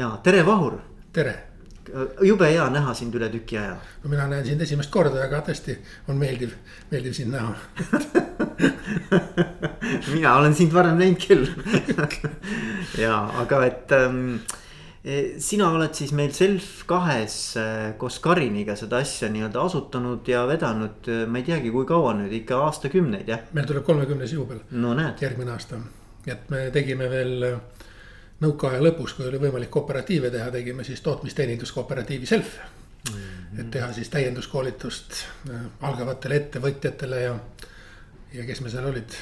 ja tere, Vahur. tere. jube hea näha sind üle tüki aja. no mina näen sind esimest korda, aga tõesti on meeldiv, meeldiv sind näha mina olen sind varem näinud küll ja, aga et ähm, sina oled siis meil Self kahes äh, koos Kariniga seda asja nii-öelda asutanud ja vedanud, äh, ma ei teagi, kui kaua nüüd ikka aastakümneid jah? meil tuleb kolmekümnes juubel. no näed. järgmine aasta, et me tegime veel äh, nõukaaja lõpus, kui oli võimalik kooperatiive teha, tegime siis tootmisteeninduskooperatiivi Self mm. -hmm. et teha siis täienduskoolitust algavatele ettevõtjatele ja, ja kes me seal olid.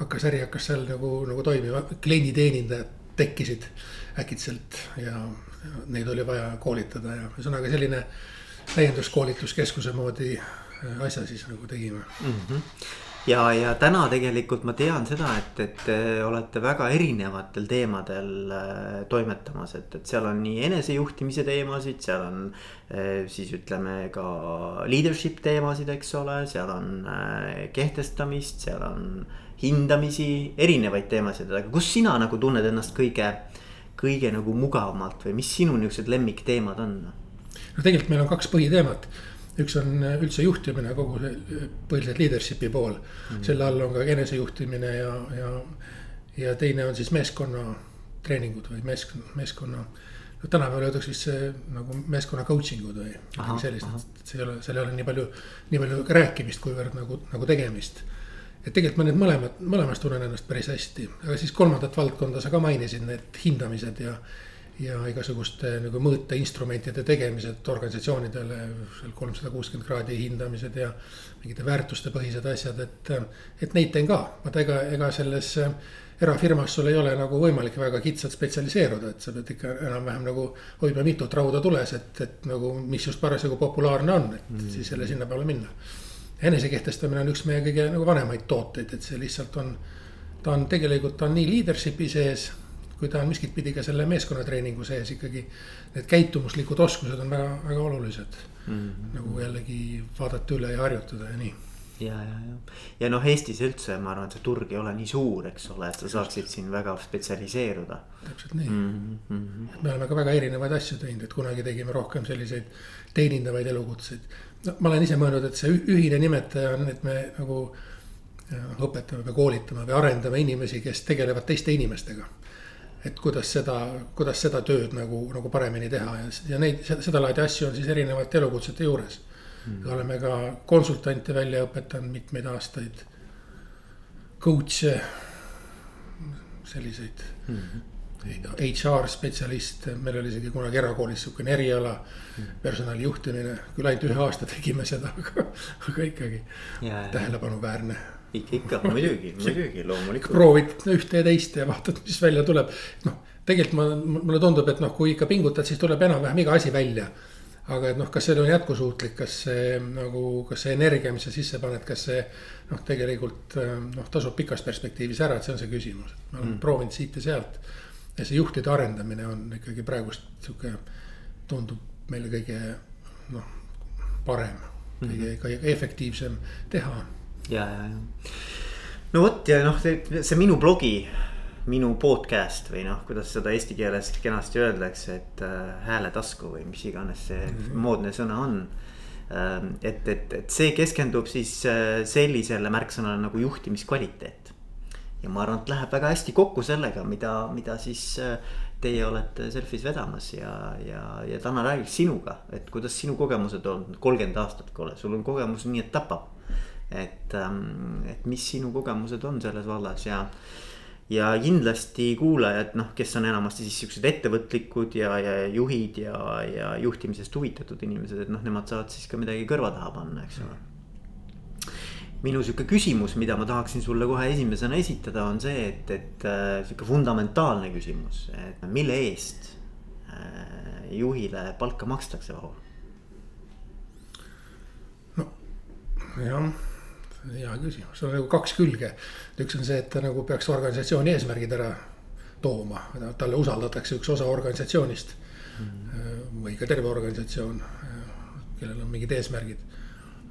hakkas, äri hakkas seal nagu, nagu toimima, klienditeenindajad tekkisid äkitselt ja neid oli vaja koolitada ja ühesõnaga selline täienduskoolituskeskuse moodi äh, asja siis nagu tegime mm. -hmm ja, ja täna tegelikult ma tean seda, et, et te olete väga erinevatel teemadel äh, toimetamas, et, et seal on nii enesejuhtimise teemasid, seal on äh, siis ütleme ka leadership teemasid, eks ole, seal on kehtestamist, seal on hindamisi, erinevaid teemasid, aga kus sina nagu tunned ennast kõige, kõige nagu mugavamalt või mis sinu niuksed lemmikteemad on? no tegelikult meil on kaks põhiteemat üks on üldse juhtimine, kogu see põhiliselt leadership'i pool mm. -hmm. selle all on ka enesejuhtimine ja, ja, ja teine on siis meeskonna treeningud või meesk-, meeskonna. no tänapäeval öeldakse vist see nagu meeskonna coaching ud või midagi sellist, et see ei ole, seal ei ole nii palju, nii palju rääkimist, kuivõrd nagu, nagu tegemist et tegelikult ma need mõlemad, mõlemas tunnen ennast päris hästi, aga siis kolmandat valdkonda sa ka mainisid, need hindamised ja. Ja igasuguste nagu mõõteinstrumentide tegemised organisatsioonidele, seal kolmsada kuuskümmend kraadi hindamised ja. mingite väärtustepõhised asjad, et, et neid teen ka, vaata ega, ega selles erafirmas sul ei ole nagu võimalik väga kitsalt spetsialiseeruda, et sa pead ikka enam-vähem nagu hoidma mitut rauda tules, et, et nagu, mis just parasjagu populaarne on, et mm. siis jälle sinna peale minna enesekehtestamine on üks meie kõige nagu vanemaid tooteid, et see lihtsalt on. ta on tegelikult, ta on nii leadership'i sees, kui ta on miskit pidi ka selle meeskonnatreeningu sees ikkagi. Need käitumuslikud oskused on väga, väga olulised mm. -hmm. nagu jällegi vaadata üle ja harjutada ja nii ja, ja, ja, ja noh, Eestis üldse ma arvan, et see turg ei ole nii suur, eks ole, et sa saaksid siin väga spetsialiseeruda. täpselt nii mm, -hmm. me oleme ka väga erinevaid asju teinud, et kunagi tegime rohkem selliseid teenindavaid elukutseid no ma olen ise mõelnud, et see ühine nimetaja on, et me nagu õpetame või koolitame või arendame inimesi, kes tegelevad teiste inimestega. Et kuidas seda, kuidas seda tööd nagu, nagu paremini teha. Ja, ja neid, seda laadi asju on siis erinevate elukutsete juures. Mm.. oleme ka konsultante välja õpetanud mitmeid aastaid. Coach'e, selliseid. Mm. -hmm HR spetsialist, meil oli isegi kunagi erakoolis sihukene eriala personali juhtimine, küll ainult ühe aasta tegime seda, aga, aga ikkagi tähelepanuväärne. Ikka, ikka muidugi, muidugi loomulikult. proovid ühte ja teist ja vaatad, mis välja tuleb. noh, tegelikult ma, mulle tundub, et noh, kui ikka pingutad, siis tuleb enam-vähem iga asi välja. aga et noh, kas see on jätkusuutlik, kas see nagu, kas see energia, mis sa sisse paned, kas see noh, tegelikult noh, tasub pikas perspektiivis ära, et see on see küsimus, ma olen mm. proovinud siit ja sealt ja see juhtide arendamine on ikkagi praegust sihuke, tundub meile kõige noh, parem mm, -hmm. kõige efektiivsem teha. Ja, ja, ja no vot ja noh, see minu blogi, minu podcast või noh, kuidas seda eesti keeles kenasti öeldakse, et äh, hääletasku või mis iganes see mm -hmm. moodne sõna on ähm,. et, et, et see keskendub siis äh, sellisele märksõnale nagu juhtimiskvaliteet ja ma arvan, et läheb väga hästi kokku sellega, mida, mida siis äh, teie olete Selfis vedamas ja, ja, ja täna räägiks sinuga, et kuidas sinu kogemused on, kolmkümmend aastat, sul on kogemus nii, et tapab. Et, ähm, et mis sinu kogemused on selles vallas ja, ja kindlasti kuulajad, noh, kes on enamasti siis siuksed ettevõtlikud ja, ja juhid ja, ja juhtimisest huvitatud inimesed, et noh, nemad saavad siis ka midagi kõrva taha panna, eks ole minu sihuke küsimus, mida ma tahaksin sulle kohe esimesena esitada, on see, et, et äh, sihuke fundamentaalne küsimus, et mille eest äh, juhile palka makstakse, Vahur? no jah, hea küsimus, seal on nagu kaks külge. üks on see, et ta nagu peaks organisatsiooni eesmärgid ära tooma, talle usaldatakse üks osa organisatsioonist mm. või ka terve organisatsioon, kellel on mingid eesmärgid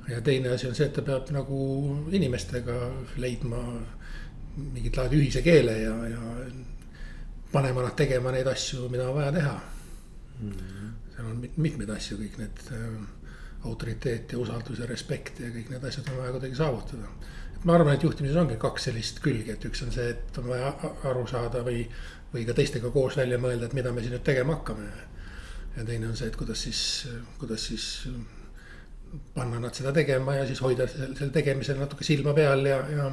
ja teine asi on see, et ta peab nagu inimestega leidma mingit laadi ühise keele ja, ja panema nad tegema neid asju, mida on vaja teha mm. seal on mitmeid asju, kõik need äh, autoriteet ja usaldus ja respekt ja kõik need asjad on vaja kuidagi saavutada. et ma arvan, et juhtimises ongi kaks sellist külge, et üks on see, et on vaja aru saada või, või ka teistega koos välja mõelda, et mida me siin nüüd tegema hakkame. ja teine on see, et kuidas siis, kuidas siis panna nad seda tegema ja siis hoida selle tegemisel natuke silma peal ja, ja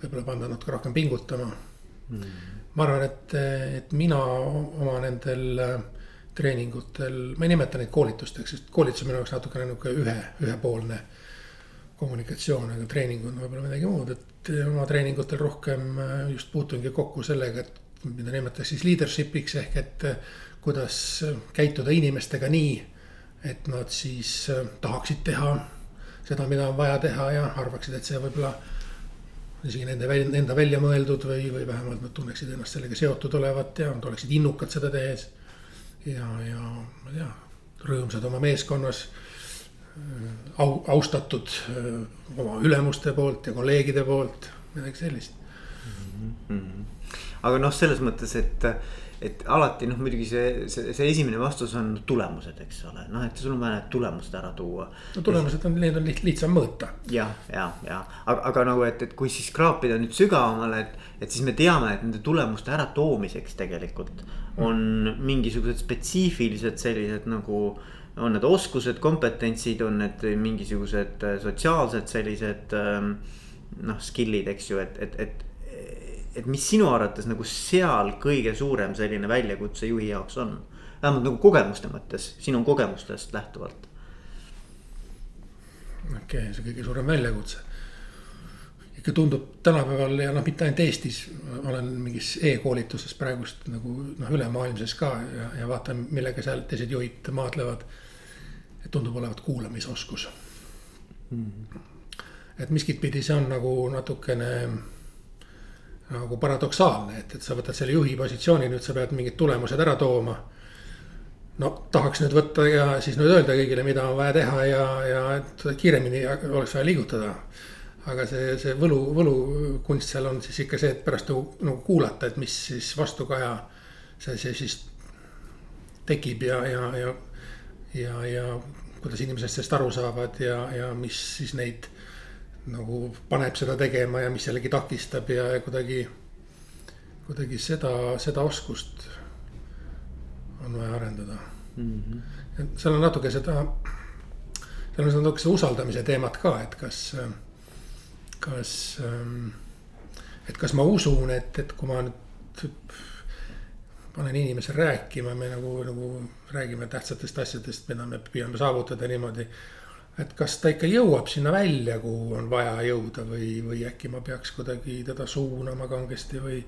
võib-olla panna natuke rohkem pingutama mm.. ma arvan, et, et mina oma nendel äh, treeningutel, ma ei nimeta neid koolitusteks, sest koolitus on minu jaoks natukene nihuke ühe, ühepoolne kommunikatsioon, aga treening on võib-olla midagi muud, et oma treeningutel rohkem äh, just puutungi kokku sellega, et mida nimetatakse siis leadership'iks ehk et äh, kuidas käituda inimestega nii et nad siis äh, tahaksid teha seda, mida on vaja teha ja arvaksid, et see võib-olla isegi nende välja, enda välja mõeldud või, või vähemalt nad tunneksid ennast sellega seotud olevat ja nad oleksid innukad seda tehes. Ja, ja ma ei tea, rõõmsad oma meeskonnas. Äh, au, austatud äh, oma ülemuste poolt ja kolleegide poolt, midagi sellist mm. -hmm. aga noh, selles mõttes, et et alati noh, muidugi see, see, see esimene vastus on tulemused, eks ole, noh, et sul on vaja need tulemused ära tuua. no tulemused on, need on liht, lihtsam mõõta. ja, ja, ja aga, aga nagu, et, et kui siis kraapida nüüd sügavamale, et, et siis me teame, et nende tulemuste äratoomiseks tegelikult on mingisugused spetsiifilised sellised nagu on need oskused, kompetentsid, on need mingisugused sotsiaalsed sellised ähm, noh, skill'id, eks ju, et, et, et et mis sinu arvates nagu seal kõige suurem selline väljakutse juhi jaoks on? vähemalt nagu kogemuste mõttes, sinu kogemustest lähtuvalt. okei okay,, see kõige suurem väljakutse. ikka tundub tänapäeval ja noh, mitte ainult Eestis, olen mingis e-koolituses praegust nagu noh, ülemaailmses ka ja, ja vaatan, millega seal teised juhid maadlevad. et tundub olevat kuulamisoskus mm. -hmm. et miskit pidi see on nagu natukene nagu paradoksaalne, et, et sa võtad selle juhi positsiooni, nüüd sa pead mingid tulemused ära tooma. no tahaks nüüd võtta ja siis nüüd öelda kõigile, mida on vaja teha ja, ja et kiiremini oleks vaja liigutada. aga see, see võlu, võlukunst seal on siis ikka see, et pärast nagu, nagu kuulata, et mis siis vastukaja see, see siis tekib ja, ja, ja, ja, ja kuidas inimesed sellest aru saavad ja, ja mis siis neid nagu paneb seda tegema ja mis jällegi takistab ja, ja kuidagi, kuidagi seda, seda oskust on vaja arendada mm. -hmm. seal on natuke seda, seal on natuke see usaldamise teemat ka, et kas, kas, et kas ma usun, et, et kui ma nüüd panen inimesel rääkima, me nagu, nagu räägime tähtsatest asjadest, mida me püüame saavutada niimoodi et kas ta ikka jõuab sinna välja, kuhu on vaja jõuda või, või äkki ma peaks kuidagi teda suunama kangesti või.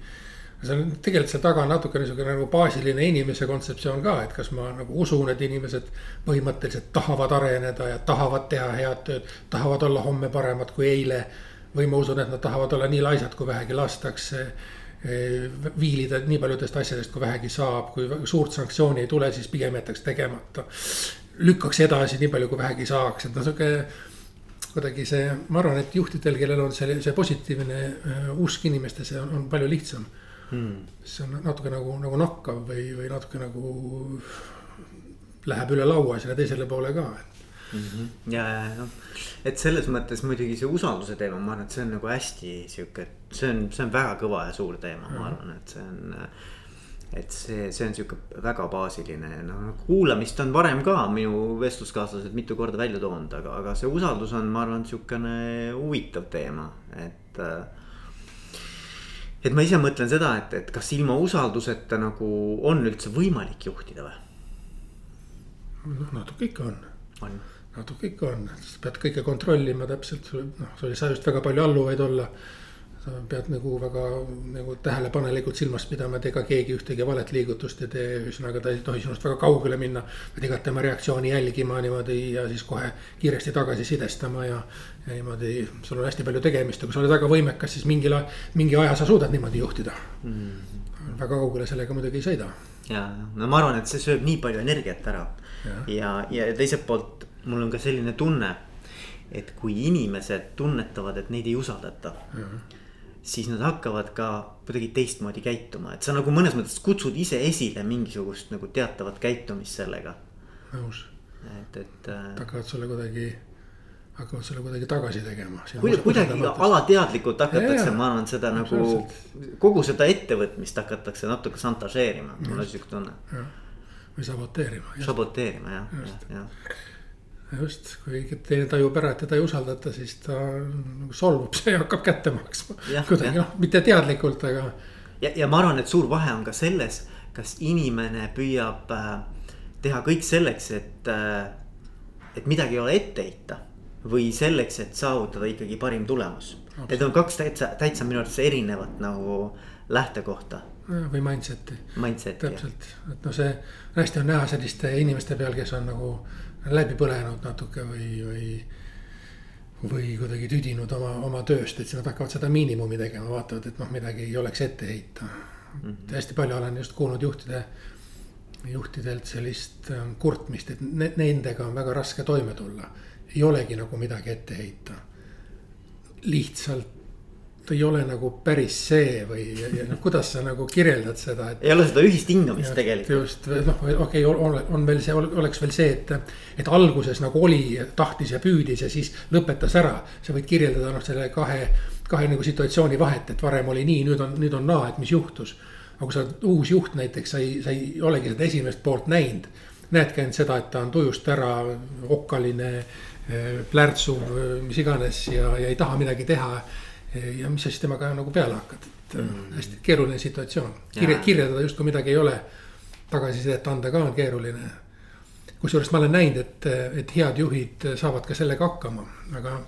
see on tegelikult seal taga on natuke niisugune nagu baasiline inimese kontseptsioon ka, et kas ma nagu usun, et inimesed põhimõtteliselt tahavad areneda ja tahavad teha head tööd, tahavad olla homme paremad kui eile. või ma usun, et nad tahavad olla nii laisad, kui vähegi lastakse eh, viilida nii paljudest asjadest, kui vähegi saab, kui suurt sanktsiooni ei tule, siis pigem jätaks tegemata lükkaks edasi nii palju, kui vähegi saaks, et noh, sihuke kuidagi see, ma arvan, et juhtidel, kellel on see, see positiivne uh, usk inimestesse on, on palju lihtsam hmm.. see on natuke nagu, nagu nakkav või, või natuke nagu läheb üle laua sinna teisele poole ka mm. -hmm. ja, ja noh, et selles mõttes muidugi see usalduse teema, ma arvan, et see on nagu hästi sihuke, see on, see on väga kõva ja suur teema, ma arvan, et see on et see, see on sihuke väga baasiline, noh kuulamist on varem ka minu vestluskaaslased mitu korda välja toonud, aga, aga see usaldus on, ma arvan, sihukene huvitav teema, et. et ma ise mõtlen seda, et, et kas ilma usalduseta nagu on üldse võimalik juhtida või? noh, natuke ikka on, on., natuke ikka on, sa pead kõike kontrollima täpselt, noh, sul ei saa just väga palju alluvaid olla sa pead nagu väga nagu tähelepanelikult silmas pidama, et ega keegi ühtegi valet liigutust ei tee, ühesõnaga ta ei tohi sinust väga kaugele minna. pead igat tema reaktsiooni jälgima niimoodi ja siis kohe kiiresti tagasi sidestama ja, ja niimoodi. sul on hästi palju tegemist ja kui sa oled väga võimekas, siis mingil, mingi aja sa suudad niimoodi juhtida mm. väga kaugele sellega muidugi ei sõida. ja, no ma arvan, et see sööb nii palju energiat ära ja, ja, ja teiselt poolt mul on ka selline tunne et kui inimesed tunnetavad, et neid ei usaldata mm. -hmm siis nad hakkavad ka kuidagi teistmoodi käituma, et sa nagu mõnes mõttes kutsud ise esile mingisugust nagu teatavat käitumist sellega. nõus. et, et. Äh, hakkavad sulle kuidagi, hakkavad sulle kuidagi tagasi tegema. kuidagi, kuidagi alateadlikult hakatakse, ma arvan, seda nagu, kogu seda ettevõtmist hakatakse natuke šantažeerima, mul on sihuke tunne. või saboteerima. saboteerima jah, jah, jah just, kui teine tajub ära, et teda ei usaldata, siis ta nagu solvub see hakkab kätte maksma. kuidagi noh, mitte teadlikult, aga. ja, ja ma arvan, et suur vahe on ka selles, kas inimene püüab äh, teha kõik selleks, et äh,, et midagi ei ole ette heita. või selleks, et saavutada ikkagi parim tulemus. Need on kaks täitsa, täitsa minu arvates erinevat nagu lähtekohta või mindset'i. Mindset'i. täpselt, et noh, see hästi on näha selliste inimeste peal, kes on nagu läbi põlenud natuke või, või. või kuidagi tüdinud oma, oma tööst, et siis nad hakkavad seda miinimumi tegema, vaatavad, et noh, midagi ei oleks ette heita mm. -hmm. hästi palju olen just kuulnud juhtide, juhtidelt sellist ähm, kurtmist, et ne, nendega on väga raske toime tulla. ei olegi nagu midagi ette heita. lihtsalt ta ei ole nagu päris see või noh, kuidas sa nagu kirjeldad seda, et. ei ole seda ühist hingamist tegelikult. just noh, okei okay,, on, on veel see, oleks veel see, et, et alguses nagu oli, tahtis ja püüdis ja siis lõpetas ära. sa võid kirjeldada noh, selle kahe, kahe nagu situatsiooni vahet, et varem oli nii, nüüd on, nüüd on naa, et mis juhtus. aga kui sa oled uus juht näiteks, sa ei, sa ei olegi seda esimest poolt näinud. näedki ainult seda, et ta on tujust ära, okkaline, plärtsuv, mis iganes ja, ja ei taha midagi teha ja mis sa siis temaga nagu peale hakkad, et mm. hästi keeruline situatsioon. kirje, kirjeldada justkui midagi ei ole, tagasisidet anda ka on keeruline. kusjuures ma olen näinud, et, et head juhid saavad ka sellega hakkama, aga.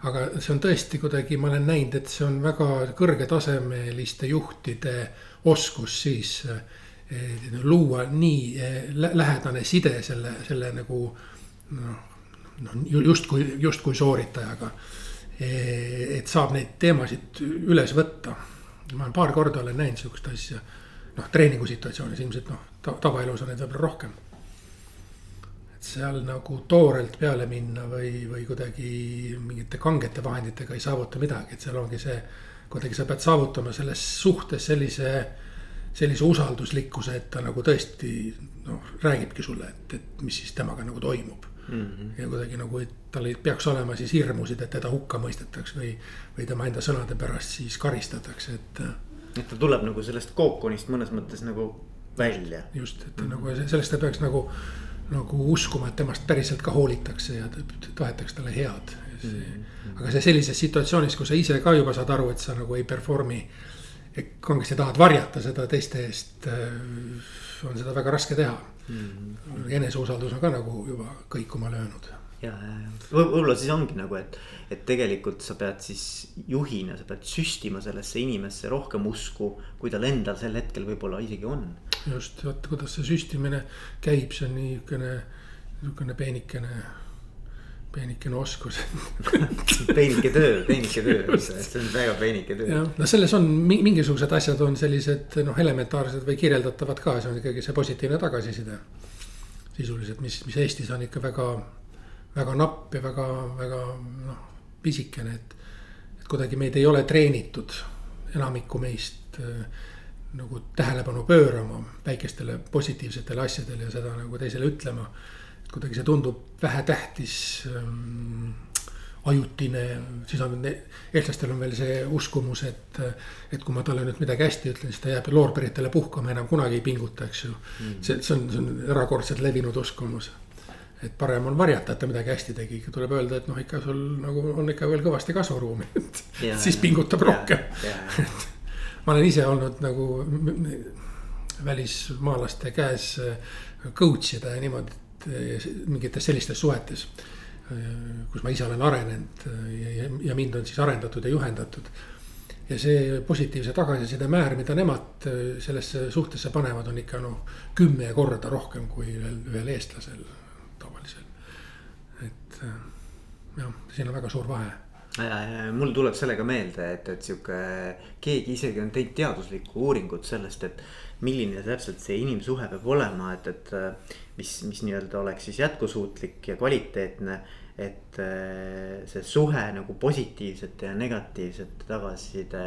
aga see on tõesti kuidagi, ma olen näinud, et see on väga kõrgetasemeliste juhtide oskus siis eh, luua nii eh, lähedane side selle, selle nagu noh, noh justkui, justkui sooritajaga et saab neid teemasid üles võtta. ma olen paar korda olen näinud sihukest asja, noh treeningu situatsioonis ilmselt noh ta, tavaelus on neid võib-olla rohkem. et seal nagu toorelt peale minna või, või kuidagi mingite kangete vahenditega ei saavuta midagi, et seal ongi see. kuidagi sa pead saavutama selles suhtes sellise, sellise usalduslikkuse, et ta nagu tõesti noh, räägibki sulle, et, et mis siis temaga nagu toimub mm. -hmm. ja kuidagi nagu, et tal ei peaks olema siis hirmusid, et teda hukka mõistetakse või, või tema enda sõnade pärast siis karistatakse, et. et ta tuleb nagu sellest kookonist mõnes mõttes nagu välja. just, et mm -hmm. nagu sellest ta peaks nagu, nagu uskuma, et temast päriselt ka hoolitakse ja tahetakse talle head. Mm -hmm. aga see sellises situatsioonis, kus sa ise ka juba saad aru, et sa nagu ei perform'i. kangesti tahad varjata seda teiste eest, on seda väga raske teha mm.. eneseusaldus on ka nagu juba kõikuma löönud. ja, ja, ja võib-olla siis ongi nagu, et, et tegelikult sa pead siis juhina, sa pead süstima sellesse inimesse rohkem usku, kui tal endal sel hetkel võib-olla isegi on. just, vot kuidas see süstimine käib, see on niisugune, niisugune peenikene peenikene oskus peenike töö, peenike töö, see on väga peenike töö. jah, no selles on mingisugused asjad on sellised noh, elementaarsed või kirjeldatavad ka, see on ikkagi see positiivne tagasiside. sisuliselt, mis, mis Eestis on ikka väga, väga napp ja väga, väga noh, pisikene, et. et kuidagi meid ei ole treenitud, enamikku meist äh, nagu tähelepanu pöörama väikestele positiivsetele asjadele ja seda nagu teisele ütlema kuidagi see tundub vähetähtis ähm,, ajutine, siis on, eestlastel on veel see uskumus, et. et kui ma talle nüüd midagi hästi ütlen, siis ta jääb loorberitele puhkama, enam kunagi ei pinguta, eks ju mm.. see, see on, see on erakordselt levinud uskumus. et parem on varjata, et ta midagi hästi tegi, tuleb öelda, et noh, ikka sul nagu on ikka veel kõvasti kasvuruumi, et ja, siis pingutab ja, rohkem. ma olen ise olnud nagu välismaalaste käes coach ida ja niimoodi mingites sellistes suhetes. Eh, kus ma ise olen arenenud eh, ja, ja mind on siis arendatud ja juhendatud. ja see positiivse tagasiside määr, mida nemad sellesse suhtesse panevad, on ikka noh, kümme korda rohkem kui ühel, ühel eestlasel tavalisel. et jah, siin on väga suur vahe mul tuleb sellega meelde, et, et sihuke, keegi isegi on teinud teaduslikku uuringut sellest, et milline täpselt see inimsuhe peab olema, et, et mis, mis nii-öelda oleks siis jätkusuutlik ja kvaliteetne. et äh, see suhe nagu positiivsete ja negatiivsete tagasiside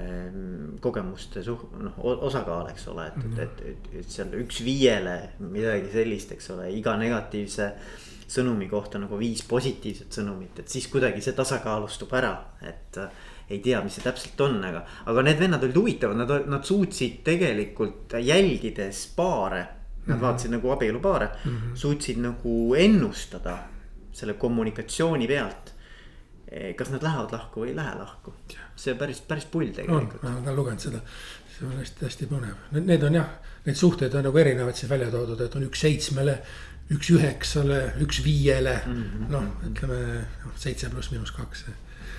ähm, kogemuste suh-, noh osakaal, eks ole, et, et, et, et, seal üks viiele midagi sellist, eks ole, iga negatiivse sõnumi kohta nagu viis positiivset sõnumit, et siis kuidagi see tasakaalustub ära, et äh, ei tea, mis see täpselt on, aga, aga need vennad olid huvitavad, nad, nad suutsid tegelikult jälgides paare. Nad mm -hmm. vaatasid nagu abielupaare mm, -hmm. suutsid nagu ennustada selle kommunikatsiooni pealt. Eh, kas nad lähevad lahku või ei lähe lahku, see päris, päris pull tegelikult. ma olen lugenud seda, see on hästi-hästi põnev, need on jah, neid suhteid on nagu erinevaid siis välja toodud, et on üks seitsmele üks üheksale, üks viiele mm -hmm., noh, ütleme noh, seitse pluss miinus kaks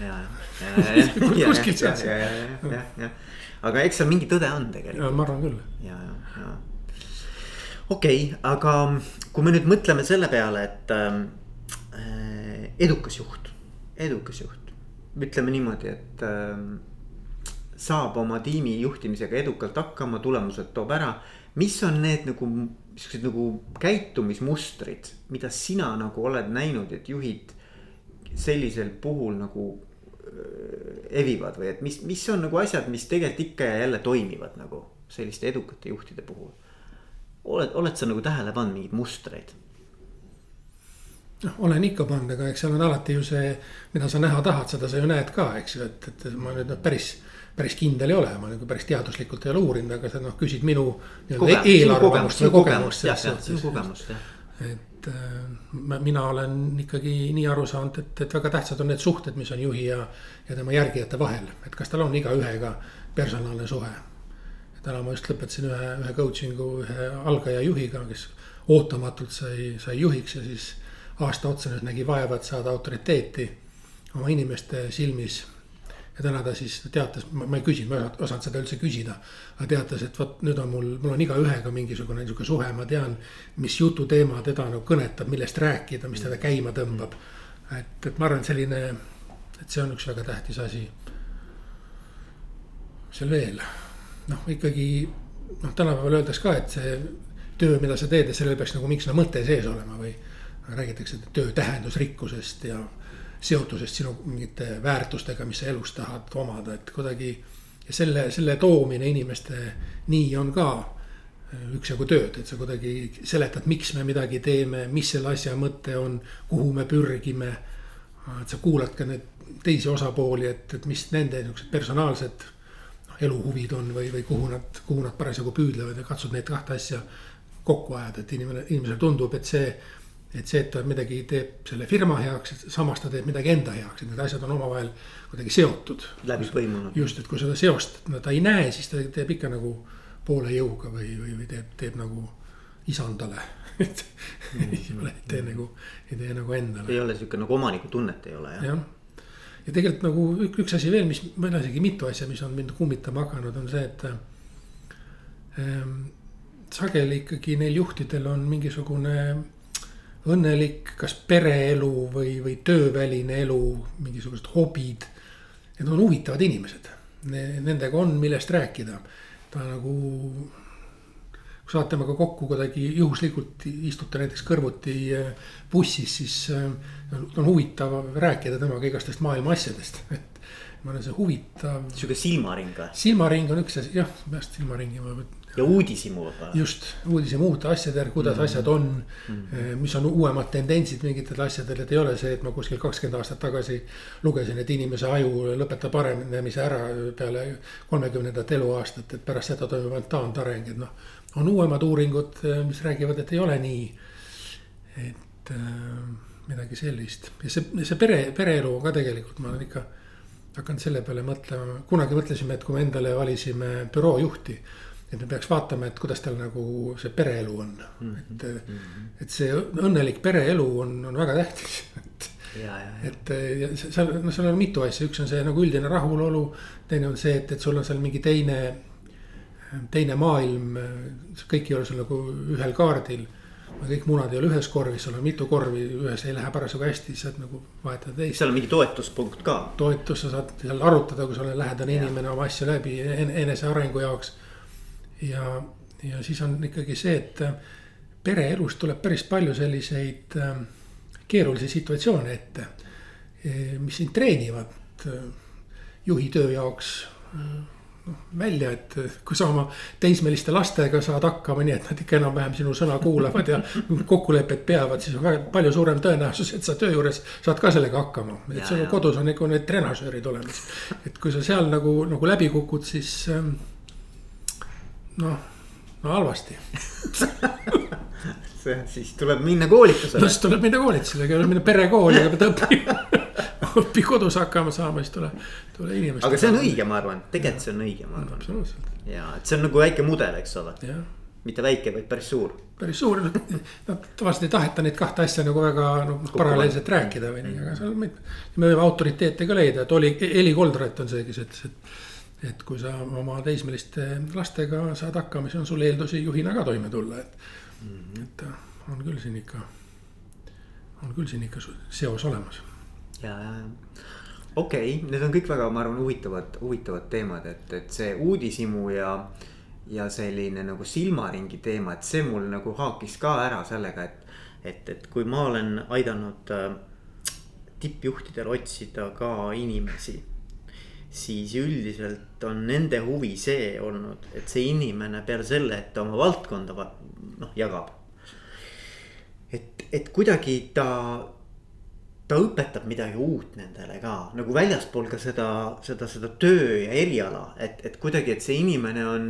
kuskilt sealt. aga eks seal mingi tõde on tegelikult. ma arvan küll. ja, ja, ja. Okei okay,, aga kui me nüüd mõtleme selle peale, et äh, edukas juht, edukas juht, ütleme niimoodi, et äh, saab oma tiimi juhtimisega edukalt hakkama, tulemused toob ära. mis on need nagu siuksed nagu käitumismustrid, mida sina nagu oled näinud, et juhid sellisel puhul nagu evivad või et mis, mis on nagu asjad, mis tegelikult ikka ja jälle toimivad nagu selliste edukate juhtide puhul. Oled, oled sa nagu tähele pannud mingeid mustreid? noh, olen ikka pannud, aga eks seal on alati ju see, mida sa näha tahad, seda sa ju näed ka, eks ju, et, et ma nüüd noh, päris. päris kindel ei ole, ma nagu päris teaduslikult ei ole uurinud, aga sa noh, küsid minu nii-öelda eelarvamust või kogemust. jah, sinu kogemust jah. et et äh, mina olen ikkagi nii aru saanud, et, et väga tähtsad on need suhted, mis on juhi ja, ja tema järgijate vahel, et kas tal on igaühega personaalne suhe. Täna ma just lõpetasin ühe, ühe coaching'u ühe algaja juhiga, kes ootamatult sai, sai juhiks ja siis aasta otsa nüüd nägi vaeva, et saada autoriteeti oma inimeste silmis ja täna ta siis teatas, ma ei küsinud, ma ei osanud seda üldse küsida. aga teatas, et vot nüüd on mul, mul on igaühega mingisugune niisugune suhe, ma tean, mis jututeema teda nagu kõnetab, millest rääkida, mis teda käima tõmbab. et, et ma arvan, et selline, et see on üks väga tähtis asi. mis seal veel, noh ikkagi noh, tänapäeval öeldakse ka, et see töö, mida sa teed, et sellel peaks nagu mingisugune mõte sees olema või. räägitakse töö tähendusrikkusest ja seotusest sinu mingite väärtustega, mis sa elus tahad omada, et kuidagi. ja selle, selle toomine inimeste nii on ka äh, üksjagu tööd, et sa kuidagi seletad, miks me midagi teeme, mis selle asja mõte on, kuhu me pürgime. et sa kuulad ka neid teisi osapooli, et, et mis nende niuksed personaalsed eluhuvid on või, või kuhu nad, kuhu nad parasjagu püüdlevad ja katsud neid kahte asja kokku ajada, et inimene, inimesele tundub, et see et see, et ta midagi teeb selle firma heaks, samas ta teeb midagi enda heaks, et need asjad on omavahel kuidagi seotud. läbi põimunud. just, et kui seda seost no, ta ei näe, siis ta teeb ikka nagu poole jõuga või, või, või teeb, teeb nagu isandale et mm. ei ole, ei tee nagu, ei tee nagu endale. ei ole sihuke nagu omanikutunnet ei ole jah. jah, ja tegelikult nagu üks, üks asi veel, mis, või noh, isegi mitu asja, mis on mind kummitama hakanud, on see, et ähm,. sageli ikkagi neil juhtidel on mingisugune õnnelik, kas pereelu või, või tööväline elu, mingisugused hobid. Need on huvitavad inimesed, nendega on, millest rääkida. ta nagu, kui saate temaga kokku kuidagi juhuslikult istute näiteks kõrvuti eh, bussis, siis eh, on huvitav rääkida temaga igastest maailma asjadest, et ma olen see huvitav. sihuke silmaring või? silmaring on üks asi, jah, peast silmaringi ma ja uudishimu võib-olla. just, uudishimu uute asjade, kuidas mm -hmm. asjad on mm, -hmm. mis on uuemad tendentsid mingitel asjadel, et ei ole see, et ma kuskil kakskümmend aastat tagasi. lugesin, et inimese aju lõpetab arenemise ära peale kolmekümnendat eluaastat, et pärast seda toimub ainult taandareng, et noh. On uuemad uuringud, äh, mis räägivad, et ei ole nii. et äh, midagi sellist ja see, see pere, pereelu on ka tegelikult, ma olen ikka hakanud selle peale mõtlema, kunagi mõtlesime, et kui me endale valisime büroo juhti et me peaks vaatama, et kuidas tal nagu see pereelu on mm, -hmm. et mm, -hmm. et see õnnelik pereelu on, on väga tähtis et. et ja seal, noh, seal on mitu asja, üks on see nagu üldine rahulolu, teine on see, et, et sul on seal mingi teine, teine maailm, kõik ei ole sul nagu ühel kaardil kõik munad ei ole ühes korvis, sul on mitu korvi, ühes ei lähe parasjagu hästi, saad nagu vahetada teist. seal on mingi toetuspunkt ka. toetus, sa saad seal arutada, kui sa oled lähedane inimene oma asju läbi enese arengu jaoks ja, ja siis on ikkagi see, et äh, pereelus tuleb päris palju selliseid äh, keerulisi situatsioone ette. mis sind treenivad juhi töö jaoks välja, et kui sa oma teismeliste lastega saad hakkama, nii et nad ikka enam-vähem sinu sõna kuulavad ja kokkulepet peavad, siis on väga palju suurem tõenäosus, et sa töö juures saad ka sellega hakkama. et sul kodus on nagu need trenažöörid olemas. et kui sa seal nagu, nagu läbi kukud, siis ähm, noh, no halvasti siis tuleb minna koolitusele. siis tuleb minna koolitusele, minna perekooli ja pead õppima õpi kodus hakkama saama, siis tule, tule inimestele. aga see on õige, ma arvan, tegelikult see on õige, ma arvan. absoluutselt. ja, et see on nagu väike mudel, eks ole. mitte väike, vaid päris suur. päris suur, noh tavaliselt ei taheta neid kahte asja nagu väga noh paralleelselt rääkida või nii, aga seal me, me võime autoriteete ka leida, et oli, Heli Koldrat on see, kes ütles, et. et kui sa oma teismeliste lastega saad hakkama, siis on sul eeldusi juhina ka toime tulla, et mm, -hmm. et on küll siin ikka, on küll siin ikka seos olemas ja, ja, okei okay,, need on kõik väga, ma arvan, huvitavad, huvitavad teemad, et, et see uudishimu ja. ja selline nagu silmaringi teema, et see mul nagu haakis ka ära sellega, et, et, et kui ma olen aidanud äh, tippjuhtidel otsida ka inimesi. siis üldiselt on nende huvi see olnud, et see inimene peale selle, et ta oma valdkonda noh jagab. et, et kuidagi ta ta õpetab midagi uut nendele ka nagu väljaspool ka seda, seda, seda töö ja eriala, et, et kuidagi, et see inimene on.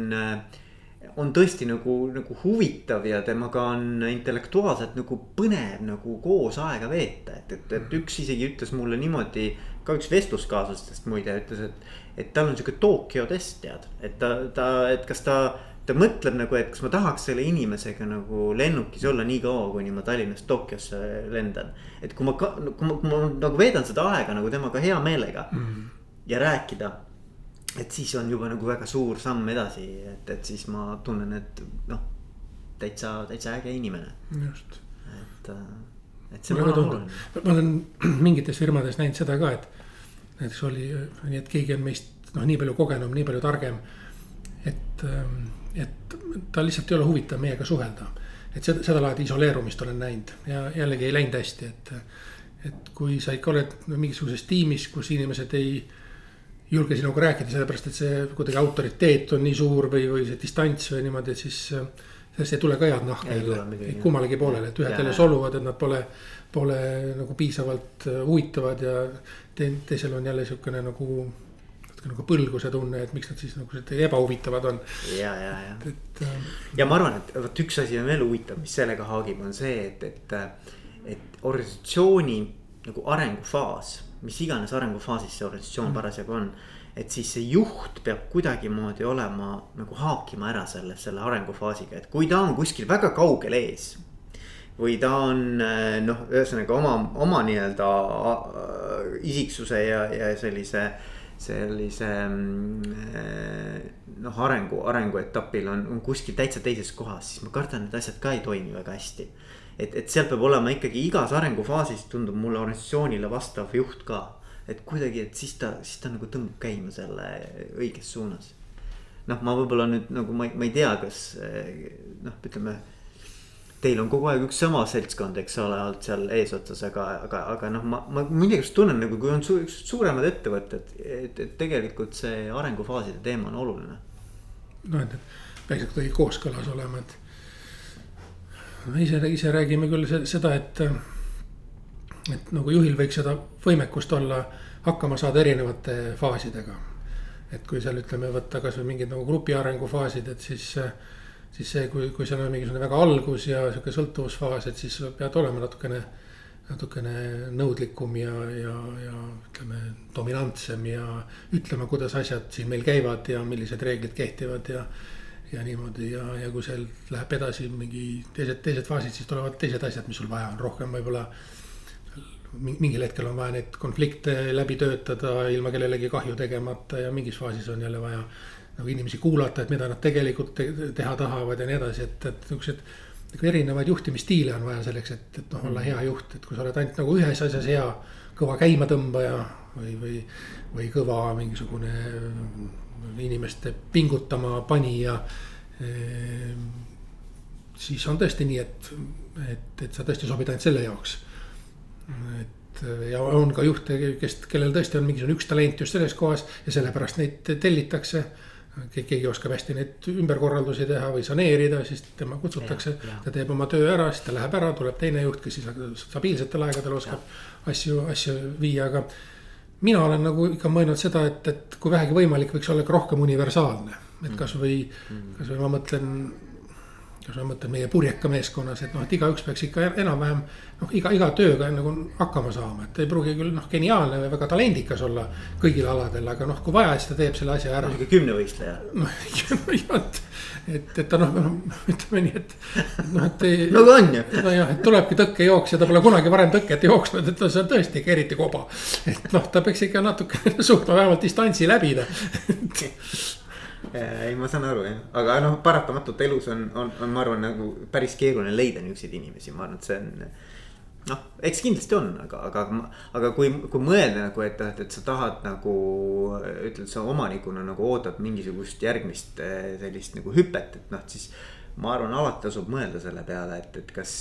on tõesti nagu, nagu huvitav ja temaga on intellektuaalselt nagu põnev nagu koos aega veeta, et, et, et üks isegi ütles mulle niimoodi. ka üks vestluskaaslastest muide ütles, et, et tal on sihuke Tokyo test tead, et ta, ta, et kas ta ta mõtleb nagu, et kas ma tahaks selle inimesega nagu lennukis olla nii kaua, kuni ma Tallinnast Tokyosse lendan. et kui ma, kui ma, kui ma nagu veedan seda aega nagu temaga hea meelega mm -hmm. ja rääkida. et siis on juba nagu väga suur samm edasi, et, et siis ma tunnen, et noh, täitsa, täitsa äge inimene. just. et, et see on väga oluline. ma olen mingites firmades näinud seda ka, et näiteks oli nii, et keegi on meist noh, nii palju kogenum, nii palju targem et ähm, et tal lihtsalt ei ole huvitav meiega suhelda. et seda, sedalaadi isoleerumist olen näinud ja jällegi ei läinud hästi, et. et kui sa ikka oled mingisuguses tiimis, kus inimesed ei julge sinuga rääkida, sellepärast et see kuidagi autoriteet on nii suur või, või see distants või niimoodi, et siis. sellest ei tule ka head nahka jälle kummalegi poolele, et ühed jälle soluvad, et nad pole, pole nagu piisavalt huvitavad ja te, teisel on jälle sihukene nagu nagu põlguse tunne, et miks nad siis nagu ebahuvitavad on. ja, ja, ja. et äh.... ja ma arvan, et vot üks asi on veel huvitav, mis sellega haagib, on see, et, et, et organisatsiooni nagu arengufaas, mis iganes arengufaasis see organisatsioon mm. parasjagu on et siis see juht peab kuidagimoodi olema nagu haakima ära selle, selle arengufaasiga, et kui ta on kuskil väga kaugel ees. või ta on noh, ühesõnaga oma, oma nii-öelda isiksuse ja, ja sellise sellise mm, noh, arengu, arenguetapil on, on kuskil täitsa teises kohas, siis ma kardan, et asjad ka ei toimi väga hästi. et, et seal peab olema ikkagi igas arengufaasis tundub mulle organisatsioonile vastav juht ka. et kuidagi, et siis ta, siis ta nagu tõmbab käima selle õiges suunas. noh, ma võib-olla nüüd nagu ma, ma ei tea, kas noh, ütleme teil on kogu aeg üks sama seltskond, eks ole, olnud seal eesotsas, aga, aga, aga noh, ma, ma millegipärast tunnen nagu, kui on su, suuremad ettevõtted, et, et tegelikult see arengufaaside teema on oluline. noh, et peaks kuidagi kooskõlas olema, et. me ise, ise räägime küll seda, et, et nagu juhil võiks seda võimekust olla, hakkama saada erinevate faasidega. et kui seal ütleme, võtta kasvõi mingid nagu grupi arengufaasid, et siis siis see, kui, kui seal on mingisugune väga algus ja sihuke sõltuvusfaas, et siis pead olema natukene, natukene nõudlikum ja, ja, ja ütleme, dominantsem ja ütlema, kuidas asjad siin meil käivad ja millised reeglid kehtivad ja. ja niimoodi ja, ja kui seal läheb edasi mingi teised, teised faasid, siis tulevad teised asjad, mis sul vaja on, rohkem võib-olla mingil hetkel on vaja neid konflikte läbi töötada ilma kellelegi kahju tegemata ja mingis faasis on jälle vaja nagu inimesi kuulata, et mida nad tegelikult te teha tahavad ja nii edasi, et, et niisugused. nagu erinevaid juhtimisstiile on vaja selleks, et, et noh, olla hea juht, et kui sa oled ainult nagu ühes asjas hea. kõva käimatõmbaja või, või, või kõva mingisugune inimeste pingutama panija ehm, siis on tõesti nii, et, et, et sa tõesti sobid ainult selle jaoks. Et ja on ka juhte, kes, kellel tõesti on mingisugune üks talent just selles kohas ja sellepärast neid tellitakse keegi oskab hästi neid ümberkorraldusi teha või saneerida, siis tema kutsutakse, ta teeb oma töö ära, siis ta läheb ära, tuleb teine juht, kes siis stabiilsetel aegadel oskab ja. asju, asju viia, aga. mina olen nagu ikka mõelnud seda, et, et kui vähegi võimalik, võiks olla ka rohkem universaalne, et kasvõi mm., kasvõi ma mõtlen kas ma mõtlen meie purjeka meeskonnas, et noh, et igaüks peaks ikka enam-vähem noh, iga, iga tööga nagu hakkama saama, et ei pruugi küll noh, geniaalne või väga talendikas olla kõigil aladel, aga noh, kui vaja, siis ta teeb selle asja ära. kümnevõistleja. noh, et, et, et ta noh, ütleme nii, et noh, et ei. nagu on ju. nojah, et tulebki tõkkejooksja, ta pole kunagi varem tõket jooksnud, et see on tõesti ikka eriti koba. et noh, ta peaks ikka natuke suutma vähemalt distantsi läbida ei, ma saan aru jah, aga noh, paratamatult elus on, on, on, ma arvan, nagu päris keeruline leida niisuguseid inimesi, ma arvan, et see on. noh, eks kindlasti on, aga, aga, aga kui, kui mõelda nagu, et, et sa tahad nagu ütled, sa omanikuna nagu ootad mingisugust järgmist eh, sellist nagu hüpet, et noh, siis. ma arvan, alati tasub mõelda selle peale, et, et kas,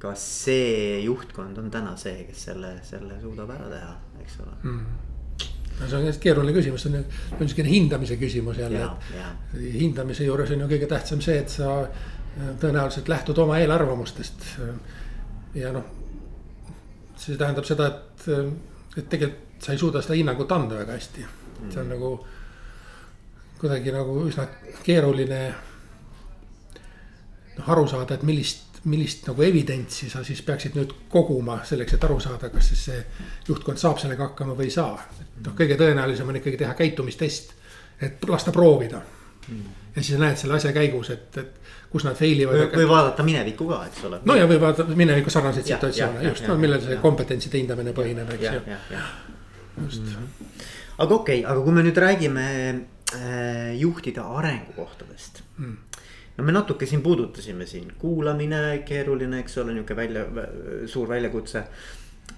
kas see juhtkond on täna see, kes selle, selle suudab ära teha, eks ole mm no see on hästi keeruline küsimus, see on niisugune hindamise küsimus jälle, et hindamise juures on ju kõige tähtsam see, et sa äh, tõenäoliselt lähtud oma eelarvamustest. ja noh, see tähendab seda, et, äh, et tegelikult sa ei suuda seda hinnangut anda väga hästi, see on mm. nagu kuidagi nagu üsna keeruline noh, aru saada, et millist millist nagu evidentsi sa siis peaksid nüüd koguma selleks, et aru saada, kas siis see juhtkond saab sellega hakkama või ei saa. et noh, kõige tõenäolisem on ikkagi teha käitumistest, et lasta proovida. ja siis näed selle asja käigus, et, et kus nad fail ivad. või vaadata minevikku ka, eks ole. no ja või vaadata mineviku sarnaseid situatsioone, just, no millel see kompetentside hindamine põhineb, eks ju. just. Mhm. aga okei okay,, aga kui me nüüd räägime äh, juhtide arengukohtadest mm no me natuke siin puudutasime siin kuulamine, keeruline, eks ole, nihuke välja, suur väljakutse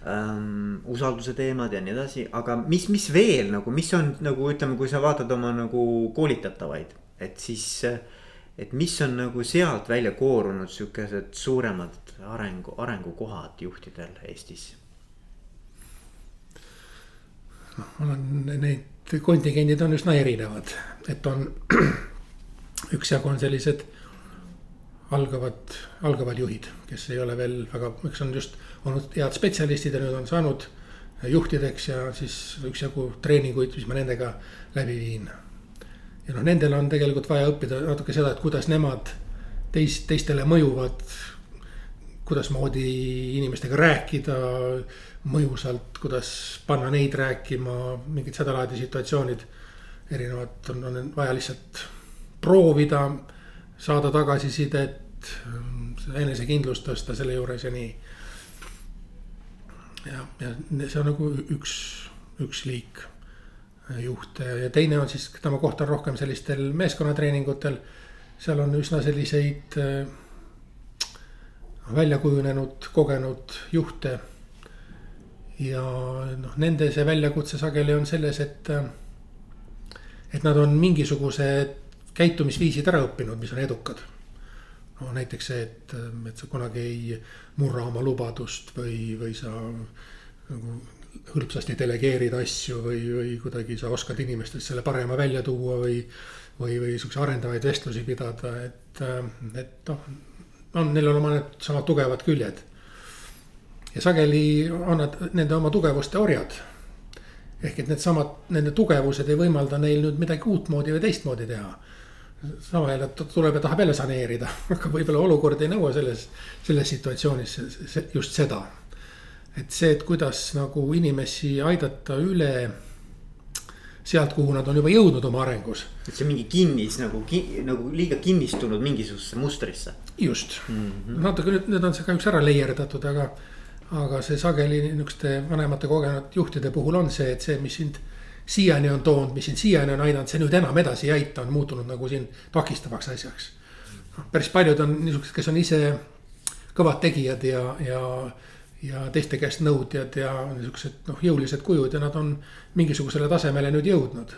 ähm,. usalduse teemad ja nii edasi, aga mis, mis veel nagu, mis on nagu ütleme, kui sa vaatad oma nagu koolitatavaid, et siis. et mis on nagu sealt välja koorunud sihukesed suuremad arengu, arengukohad juhtidel Eestis? noh, mul on neid kontingendid on üsna erinevad, et on üksjagu on sellised algavad, algavad juhid, kes ei ole veel väga, eks on just olnud head spetsialistid ja nüüd on saanud juhtideks ja siis üksjagu treeninguid, mis ma nendega läbi viin. ja noh, nendel on tegelikult vaja õppida natuke seda, et kuidas nemad teist, teistele mõjuvad. kuidasmoodi inimestega rääkida mõjusalt, kuidas panna neid rääkima, mingid sedalaadi situatsioonid. erinevad on, on vaja lihtsalt proovida, saada tagasisidet, enesekindlust tõsta selle juures ja nii. ja, ja see on nagu üks, üks liik juhte ja teine on siis, keda ma kohtan rohkem sellistel meeskonnatreeningutel. seal on üsna selliseid äh, välja kujunenud, kogenud juhte. ja noh, nende see väljakutse sageli on selles, et, äh, et nad on mingisugused käitumisviisid ära õppinud, mis on edukad. no näiteks see, et, et sa kunagi ei murra oma lubadust või, või sa nagu hõlpsasti delegeerid asju või, või kuidagi sa oskad inimestest selle parema välja tuua või. või, või siukse arendavaid vestlusi pidada, et, et noh, on, neil on oma need samad tugevad küljed. ja sageli on nad nende oma tugevuste orjad ehk et needsamad, nende tugevused ei võimalda neil nüüd midagi uutmoodi või teistmoodi teha sama jälle tuleb ja tahab jälle saneerida, aga võib-olla olukord ei nõua selles, selles situatsioonis just seda. et see, et kuidas nagu inimesi aidata üle sealt, kuhu nad on juba jõudnud oma arengus. et see mingi kinnis nagu ki,, nagu liiga kinnistunud mingisugusesse mustrisse. just mm, -hmm. natuke nüüd, nüüd on see kahjuks ära leierdatud, aga, aga see sageli niisuguste vanemate kogenud juhtide puhul on see, et see, mis sind siiani on toonud, mis sind siiani on aidanud, see nüüd enam edasi ei aita, on muutunud nagu siin takistavaks asjaks. noh, päris paljud on niisugused, kes on ise kõvad tegijad ja, ja, ja teiste käest nõudjad ja niisugused noh, jõulised kujud ja nad on mingisugusele tasemele nüüd jõudnud.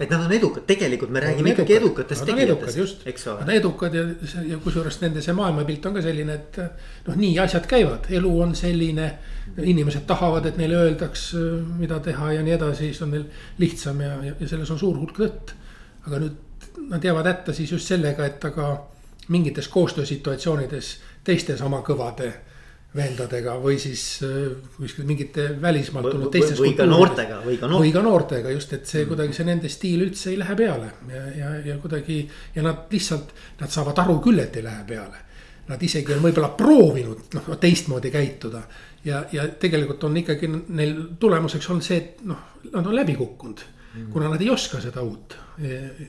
Et nad on edukad, tegelikult me räägime ikkagi edukatest tegijatest, eks ole. Nad on edukad ja, ja kusjuures nende see maailmapilt on ka selline, et noh, nii asjad käivad, elu on selline. inimesed tahavad, et neile öeldaks, mida teha ja nii edasi, siis on neil lihtsam ja, ja, ja selles on suur hulk tõtt. aga nüüd nad jäävad hätta siis just sellega, et aga mingites koostöösituatsioonides teiste sama kõvade vendadega või siis äh, kuskil mingite välismaalt tulnud teistest. või ka noortega või ka noortega. või ka noortega just, et see mm. kuidagi see nende stiil üldse ei lähe peale ja, ja, ja kuidagi. ja nad lihtsalt, nad saavad aru küll, et ei lähe peale. Nad isegi on võib-olla proovinud noh teistmoodi käituda. ja, ja tegelikult on ikkagi neil tulemuseks olnud see, et noh, nad on läbi kukkunud mm.. kuna nad ei oska seda uut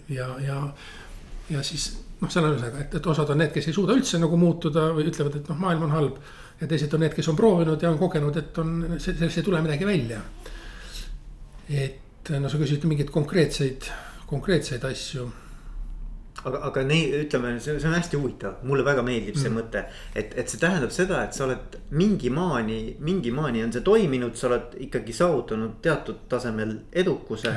ja, ja, ja siis noh, selle ühesõnaga, et, et osad on need, kes ei suuda üldse nagu muutuda või ütlevad, et noh, maailm on halb ja teised on need, kes on proovinud ja on kogenud, et on, sellest ei tule midagi välja. et no sa küsisid mingeid konkreetseid, konkreetseid asju aga, aga neid, ütleme, see on hästi huvitav, mulle väga meeldib see mm. mõte. et, et see tähendab seda, et sa oled mingi maani, mingi maani on see toiminud, sa oled ikkagi saavutanud teatud tasemel edukuse.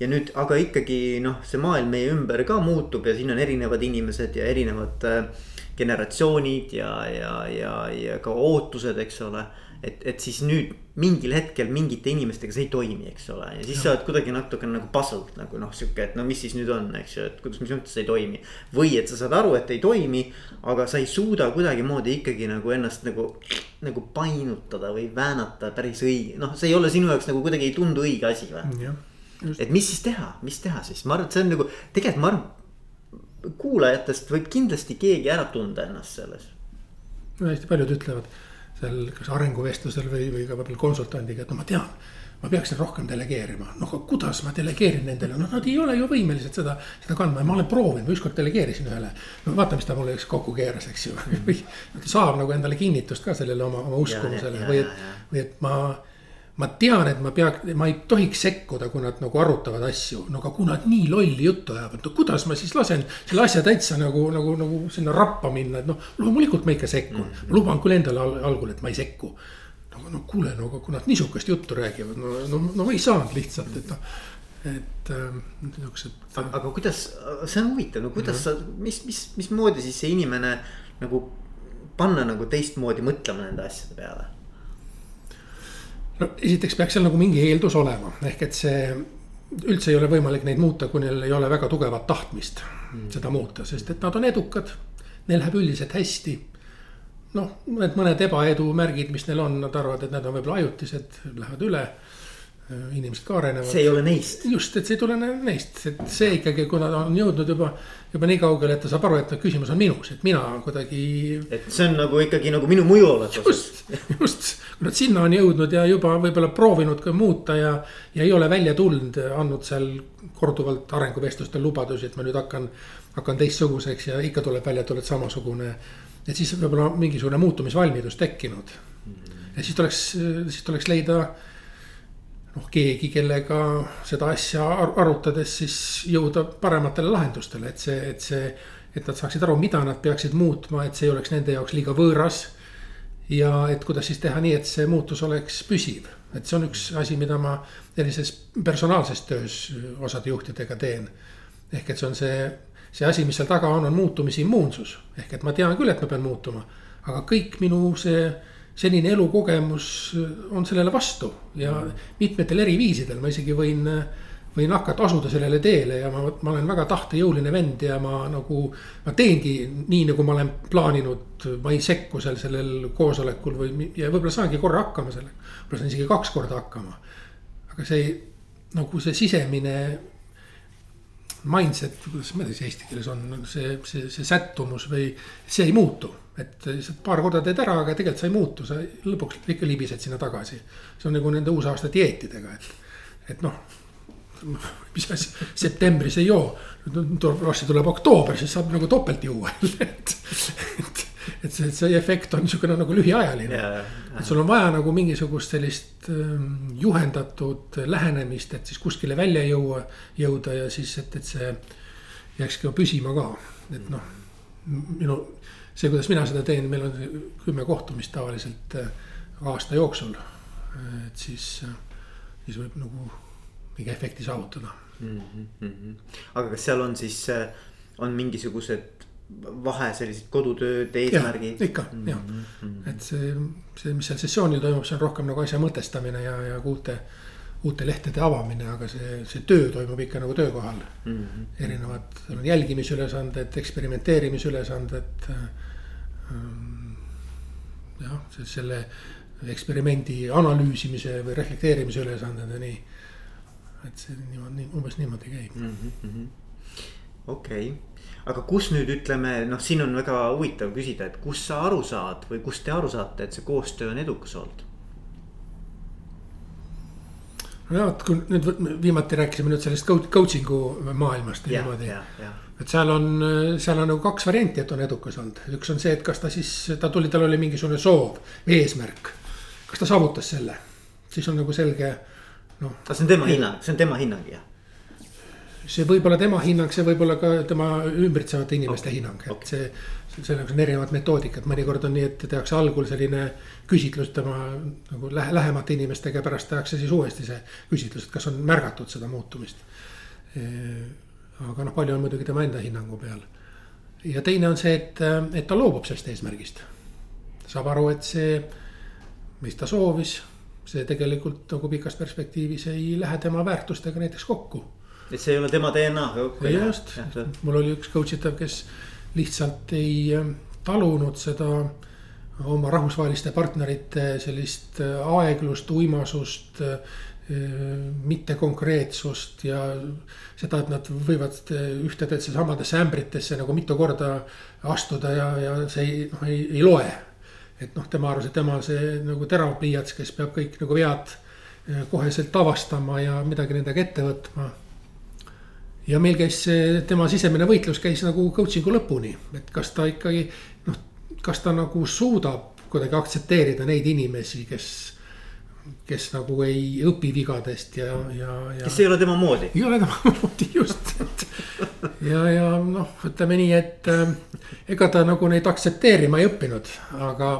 Ja nüüd, aga ikkagi noh, see maailm meie ümber ka muutub ja siin on erinevad inimesed ja erinevad äh, generatsioonid ja, ja, ja, ja ka ootused, eks ole. et, et siis nüüd mingil hetkel mingite inimestega see ei toimi, eks ole, ja siis ja. sa oled kuidagi natukene nagu puzzled nagu noh, sihuke, et no mis siis nüüd on, eks ju, et kuidas, mis mõttes ei toimi. või et sa saad aru, et ei toimi, aga sa ei suuda kuidagimoodi ikkagi nagu ennast nagu, nagu painutada või väänata päris õige, noh, see ei ole sinu jaoks nagu kuidagi ei tundu õige asi või? Et mis siis teha, mis teha siis, ma arvan, et see on nagu tegelikult ma arvan kuulajatest võib kindlasti keegi ära tunda ennast selles. no hästi paljud ütlevad seal kas arenguvestlusel või, või ka võib-olla konsultandiga, et no ma tean. ma peaksin rohkem delegeerima, noh aga kuidas ma delegeerin nendele, noh nad ei ole ju võimelised seda, seda kandma. Ja ma olen proovinud, ma ükskord delegeerisin ühele. no vaata, mis ta mulle üks kokku keeras, eks ju. Või ta saab nagu endale kinnitust ka sellele oma, oma uskumusele. või et, või et ma ma tean, et ma pea, ma ei tohiks sekkuda, kui nad nagu arutavad asju, no aga kui nad nii lolli juttu ajavad, no kuidas ma siis lasen selle asja täitsa nagu, nagu, nagu sinna rappa minna, et noh, loomulikult ma ikka sekkun mm. -hmm. luban küll endale al algul, et ma ei sekku. no, no kuule, no aga kui nad niisugust juttu räägivad, no, no, no ma ei saanud lihtsalt, et noh et ähm, niisugused äh.... aga, aga kuidas, see on huvitav, no kuidas mm -hmm. sa, mis, mis, mismoodi siis see inimene nagu panna nagu teistmoodi mõtlema nende asjade peale no esiteks peaks seal nagu mingi eeldus olema, ehk et see üldse ei ole võimalik neid muuta, kui neil ei ole väga tugevat tahtmist mm. seda muuta, sest et nad on edukad. Neil läheb üldiselt hästi. noh, need mõned ebaedu märgid, mis neil on, nad arvavad, et need on võib-olla ajutised, lähevad üle inimesed ka arenevad. see ei ole neist. just, et see ei tulene neist, et see ikkagi, kui nad on jõudnud juba, juba nii kaugele, et ta saab aru, et küsimus on minus, et mina kuidagi. et see on nagu ikkagi nagu minu mõjualatus. just, just, kui nad sinna on jõudnud ja juba võib-olla proovinud ka muuta ja, ja ei ole välja tulnud, andnud seal korduvalt arenguvestlustel lubadusi, et ma nüüd hakkan, hakkan teistsuguseks ja ikka tuleb välja, et oled samasugune. et siis võib-olla mingisugune muutumisvalmidus tekkinud. ja siis tuleks, siis tuleks leida noh, keegi, kellega seda asja arutades siis jõuda parematele lahendustele, et see, et see. et nad saaksid aru, mida nad peaksid muutma, et see ei oleks nende jaoks liiga võõras. ja et kuidas siis teha nii, et see muutus oleks püsiv, et see on üks asi, mida ma sellises personaalses töös osade juhtidega teen. ehk et see on see, see asi, mis seal taga on, on muutumisimmuunsus, ehk et ma tean küll, et ma pean muutuma, aga kõik minu see senine elukogemus on sellele vastu ja mitmetel eri viisidel, ma isegi võin, võin hakata asuda sellele teele ja ma, ma olen väga tahtejõuline vend ja ma nagu. ma teengi nii, nagu ma olen plaaninud, ma ei sekku seal sellel koosolekul või, ja võib-olla saangi korra hakkama sellega. võib-olla saan isegi kaks korda hakkama. aga see nagu see sisemine mindset, kuidas ma ei tea, see eesti keeles on see, see, see sättumus või see ei muutu et lihtsalt paar korda teed ära, aga tegelikult sa ei muutu, sa lõpuks ikka libised sinna tagasi. see on nagu nende uusaasta dieetidega, et, et noh. mis asi, septembris ei joo, varsti tuleb oktoober, siis saab nagu topelt juua et, et, et see, see efekt on niisugune nagu lühiajaline. et sul on vaja nagu mingisugust sellist ähm, juhendatud lähenemist, et siis kuskile välja jõua, jõuda ja siis, et, et see jääks ka püsima ka, et noh minu see, kuidas mina seda teen, meil on kümme kohtumist tavaliselt äh, aasta jooksul. et siis, äh, siis võib nagu mingi efekti saavutada mm. -hmm. aga kas seal on siis, on mingisugused vahe sellised kodutööd, eesmärgid? ikka mm -hmm. jah, mhm. et see, see, mis seal sessioonil toimub, see on rohkem nagu asja mõtestamine ja, ja uute uute lehtede avamine, aga see, see töö toimub ikka nagu töökohal mm. -hmm. erinevad, seal on jälgimisülesanded, eksperimenteerimisülesanded ähm,. jah, selle eksperimendi analüüsimise või reflekteerimise ülesanded ja nii. et see niimoodi, umbes niimoodi käib mm -hmm.. okei okay aga kus nüüd ütleme, noh, siin on väga huvitav küsida, et kust sa aru saad või kust te aru saate, et see koostöö on edukas olnud? no vot, kui nüüd viimati rääkisime nüüd sellest coaching'u maailmast ja niimoodi. et seal on, seal on nagu kaks varianti, et on edukas olnud, üks on see, et kas ta siis, ta tuli, tal oli mingisugune soov eesmärk. kas ta saavutas selle, siis on nagu selge, noh. see on tema hinnang, see on tema hinnang jah? See võib olla tema hinnang, see võib olla ka tema ümbritsevate inimeste okay. hinnang, et okay. see selle jaoks on erinevad metoodikad, mõnikord on nii, et tehakse algul selline küsitlus tema nagu lähe, lähemate inimestega ja pärast tehakse siis uuesti see küsitlus, et kas on märgatud seda muutumist. aga noh, palju on muidugi tema enda hinnangu peal. ja teine on see, et, et ta loobub sellest eesmärgist. saab aru, et see, mis ta soovis, see tegelikult nagu pikas perspektiivis ei lähe tema väärtustega näiteks kokku. Et see ei ole tema DNA. just, mul oli üks coach itav, kes lihtsalt ei äh, talunud seda oma rahvusvaheliste partnerite sellist äh, aeglust, uimasust, äh, mittekonkreetsust ja seda, et nad võivad ühtedesse samadesse ämbritesse nagu mitu korda astuda ja, ja see ei, noh, ei, ei loe. et noh, tema arvas, et tema see nagu terav pliiats, kes peab kõik nagu vead koheselt avastama ja midagi nendega ette võtma ja meil käis tema sisemine võitlus käis nagu coaching'u lõpuni, et kas ta ikkagi noh, kas ta nagu suudab kuidagi aktsepteerida neid inimesi, kes kes nagu ei õpi vigadest ja, ja, ja. kes ei ole tema moodi. ei ole tema moodi, just, et. ja, ja noh, ütleme nii, et äh, ega ta nagu neid aktsepteerima ei õppinud, aga.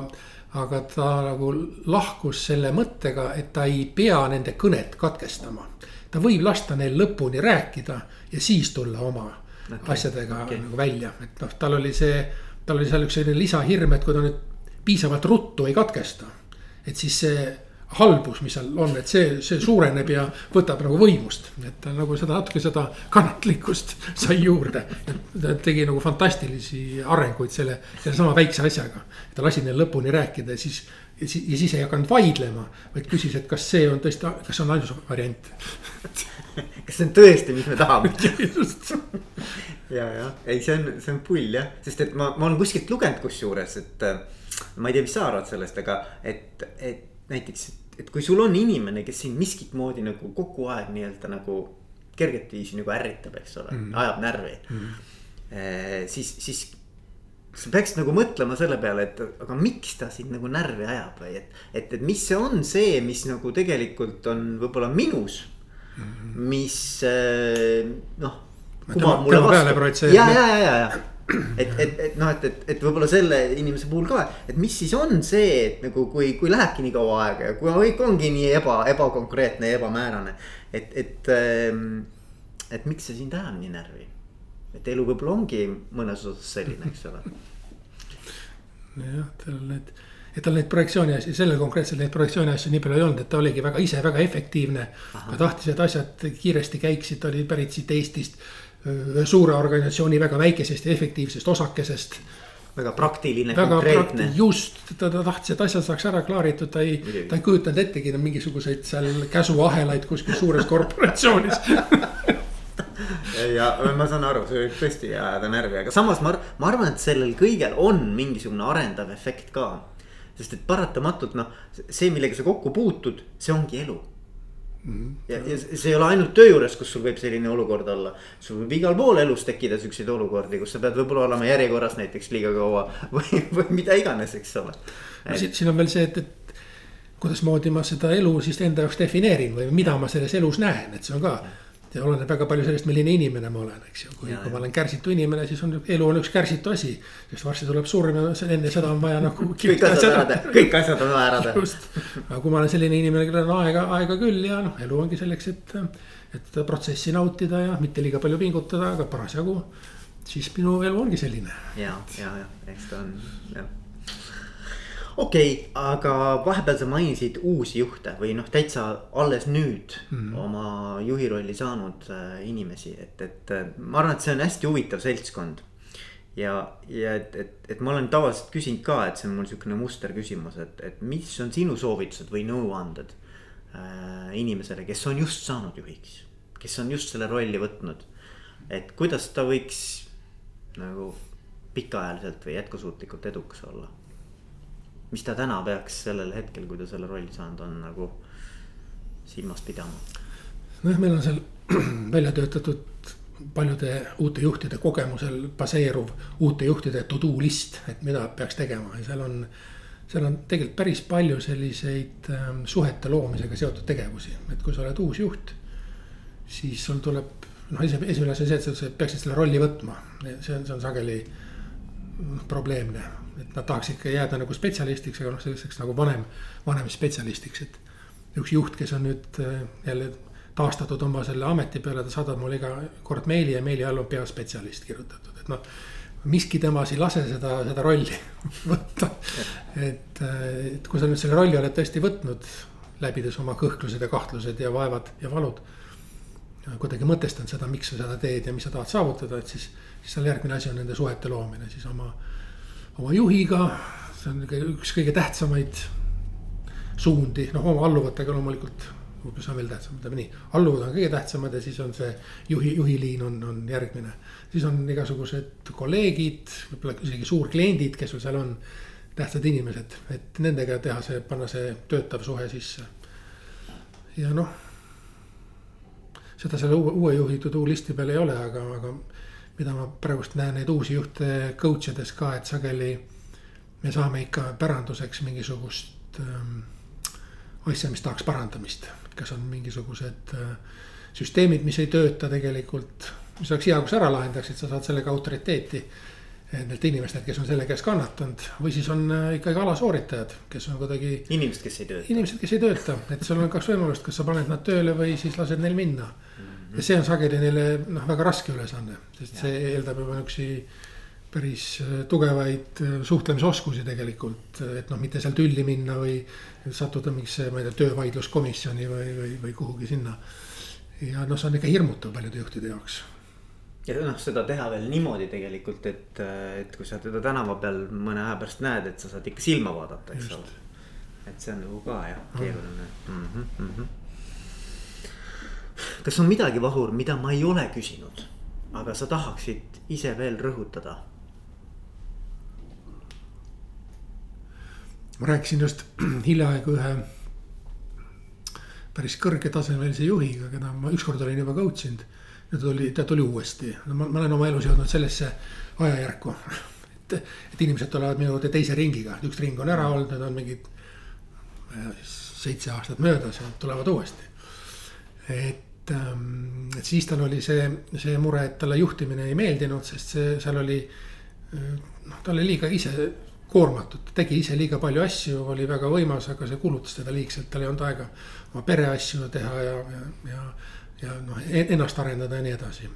aga ta nagu lahkus selle mõttega, et ta ei pea nende kõnet katkestama. ta võib lasta neil lõpuni rääkida ja siis tulla oma okay. asjadega okay. nagu välja, et noh, tal oli see, tal oli seal üks selline lisahirm, et kui ta nüüd piisavalt ruttu ei katkesta. et siis see halbus, mis seal on, et see, see suureneb ja võtab nagu võimust, et ta nagu seda natuke seda kannatlikkust sai juurde. ta tegi nagu fantastilisi arenguid selle, sellesama väikse asjaga. ta lasi neil lõpuni rääkida ja siis, ja siis, ei hakanud vaidlema, vaid küsis, et kas see on tõesti, kas see on ainus variant kas see on tõesti, mis me tahame ja, jah, ei, see on, see on pull jah, sest et ma, ma olen kuskilt lugenud kusjuures, et. ma ei tea, mis sa arvad sellest, aga et, et näiteks, et kui sul on inimene, kes sind miskit moodi nagu kogu aeg nii-öelda nagu kerget viisi nagu ärritab, eks ole mm, -hmm. ajab närvi mm. -hmm. siis, siis sa peaksid nagu mõtlema selle peale, et aga miks ta sind nagu närvi ajab või et, et, et mis see on see, mis nagu tegelikult on võib-olla minus mis eh, noh. ja, ja, ja, ja, ja et, et, et noh, et, et, et võib-olla selle inimese puhul ka, et mis siis on see, et nagu kui, kui lähebki nii kaua aega ja kui kõik ongi nii eba, ebakonkreetne ja ebamäärane. et, et, ehm, et miks see sind ajab nii närvi? et elu võib-olla ongi mõnes osas selline, eks ole. jah, tal need et tal neid projektsiooni asju, sellel konkreetselt neid projektsiooni asju nii palju ei olnud, et ta oligi väga ise väga efektiivne. ta tahtis, et asjad kiiresti käiksid, ta oli pärit siit Eestist. suure organisatsiooni väga väikesest ja efektiivsest osakesest väga praktiline, konkreetne. just, ta, ta tahtis, et asjad saaks ära klaaritud, ta ei, ta ei kujutanud ettegi mingisuguseid seal käsuahelaid kuskil suures korporatsioonis ja ma saan aru, see võib tõesti ajada närvi, aga samas ma, ma arvan, et sellel kõigel on mingisugune arendav efekt ka sest et paratamatult noh, see, millega sa kokku puutud, see ongi elu Mm -hmm. ja, ja see ei ole ainult töö juures, kus sul võib selline olukord olla. sul võib igal pool elus tekkida siukseid olukordi, kus sa pead võib-olla olema järjekorras näiteks liiga kaua või, või mida iganes, eks ole. no siin, siin on veel see, et, et kuidasmoodi ma seda elu siis enda jaoks defineerin või mida ma selles elus näen, et see on ka ja oleneb väga palju sellest, milline inimene ma olen, eks ju, kui, kui ma olen kärsitu inimene, siis on elu on üks kärsitu asi. sest varsti tuleb surm ja enne seda on vaja nagu. kõik asjad ära teha, kõik asjad on vaja ära teha. just, aga kui ma olen selline inimene, kellel on aega, aega küll ja noh, elu ongi selleks, et. et protsessi nautida ja mitte liiga palju pingutada, aga parasjagu siis minu elu ongi selline. ja, ja, ja eks ta on jah okei okay,, aga vahepeal sa mainisid uusi juhte või noh, täitsa alles nüüd mm. oma juhi rolli saanud äh, inimesi, et, et äh, ma arvan, et see on hästi huvitav seltskond. ja, ja et, et, et ma olen tavaliselt küsinud ka, et see on mul sihukene musterküsimus, et, et mis on sinu soovitused või nõuanded äh, inimesele, kes on just saanud juhiks, kes on just selle rolli võtnud. et kuidas ta võiks nagu pikaajaliselt või jätkusuutlikult edukas olla mis ta täna peaks sellel hetkel, kui ta selle rolli saanud on, nagu silmas pidama? nojah, meil on seal välja töötatud paljude uute juhtide kogemusel baseeruv uute juhtide to do list, et mida peaks tegema ja seal on. seal on tegelikult päris palju selliseid ähm, suhete loomisega seotud tegevusi, et kui sa oled uus juht. siis sul tuleb, noh esimene asi on see, et sa peaksid selle rolli võtma, see on, see on sageli probleemne et nad tahaks ikka jääda nagu spetsialistiks, aga noh, selliseks nagu vanem, vanem spetsialistiks, et. üks juht, kes on nüüd äh, jälle taastatud oma selle ameti peale, ta saadab mulle iga kord meili ja meili all on peaspetsialist kirjutatud, et noh. miski temas ei lase seda, seda rolli võtta. et, äh, et kui sa nüüd selle rolli oled tõesti võtnud, läbides oma kõhklused ja kahtlused ja vaevad ja valud. kuidagi mõtestanud seda, miks sa seda teed ja mis sa tahad saavutada, et siis, siis seal järgmine asi on nende suhete loomine siis oma oma juhiga, see on üks kõige tähtsamaid suundi, noh oma alluvatega loomulikult. mis on veel tähtsam, ütleme nii, alluvad on kõige tähtsamad ja siis on see juhi, juhiliin on, on järgmine. siis on igasugused kolleegid, võib-olla isegi suurkliendid, kes sul seal on. tähtsad inimesed, et nendega teha see, panna see töötav suhe sisse. ja noh. seda selle uue, uue juhi to do list'i peal ei ole, aga, aga mida ma praegust näen neid uusi juhte coach ides ka, et sageli me saame ikka päranduseks mingisugust ähm, asja, mis tahaks parandamist. kas on mingisugused äh, süsteemid, mis ei tööta tegelikult, mis oleks hea, kui sa ära lahendaksid, sa saad sellega autoriteeti nendelt inimestelt, kes on selle käes kannatanud või siis on äh, ikkagi alasooritajad, kes on kuidagi. inimesed, kes ei tööta. inimesed, kes ei tööta, et sul on kaks võimalust, kas sa paned nad tööle või siis lased neil minna mm ja see on sageli neile noh, väga raske ülesanne, sest ja. see eeldab juba niisugusi päris äh, tugevaid äh, suhtlemisoskusi tegelikult, et noh, mitte seal tülli minna või sattuda mingisse, ma ei tea, töövaidluskomisjoni või, või, või kuhugi sinna. ja noh, see on ikka hirmutav paljude juhtide jaoks. ja noh, seda teha veel niimoodi tegelikult, et, et kui sa teda tänava peal mõne aja pärast näed, et sa saad ikka silma vaadata, eks ole. et see on nagu ka jah, keeruline mm. -hmm, mm -hmm kas on midagi, Vahur, mida ma ei ole küsinud, aga sa tahaksid ise veel rõhutada? ma rääkisin just hiljaaegu ühe päris kõrgetasemelise juhiga, keda ma ükskord olin juba coach inud. ja ta tuli, ta tuli uuesti, no ma, ma olen oma elus jõudnud sellesse ajajärku. et, et inimesed tulevad minu juurde teise ringiga, üks ring on ära olnud, need on mingid seitse aastat möödas ja tulevad uuesti. et et siis tal oli see, see mure, et talle juhtimine ei meeldinud, sest see seal oli. noh, ta oli liiga ise koormatud, tegi ise liiga palju asju, oli väga võimas, aga see kulutas teda liigselt, tal ei olnud aega oma pereasju teha ja, ja, ja, ja noh, ennast arendada ja nii edasi.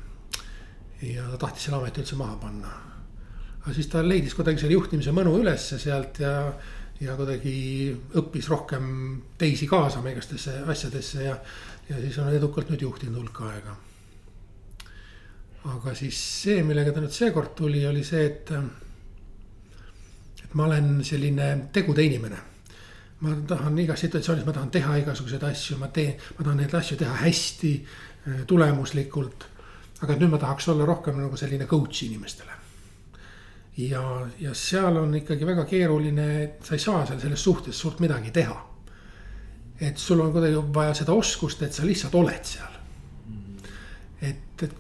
ja ta tahtis selle ameti üldse maha panna. aga siis ta leidis kuidagi selle juhtimise mõnu ülesse sealt ja ja kuidagi õppis rohkem teisi kaasama igastesse asjadesse ja, ja siis on edukalt nüüd juhtinud hulk aega. aga siis see, millega ta nüüd seekord tuli, oli see, et. et ma olen selline tegude inimene. ma tahan igas situatsioonis, ma tahan teha igasuguseid asju, ma teen, ma tahan neid asju teha hästi, tulemuslikult. aga nüüd ma tahaks olla rohkem nagu selline coach inimestele ja, ja seal on ikkagi väga keeruline, sa ei saa seal selles suhtes suurt midagi teha. Et sul on kuidagi vaja seda oskust, et sa lihtsalt oled seal. et, et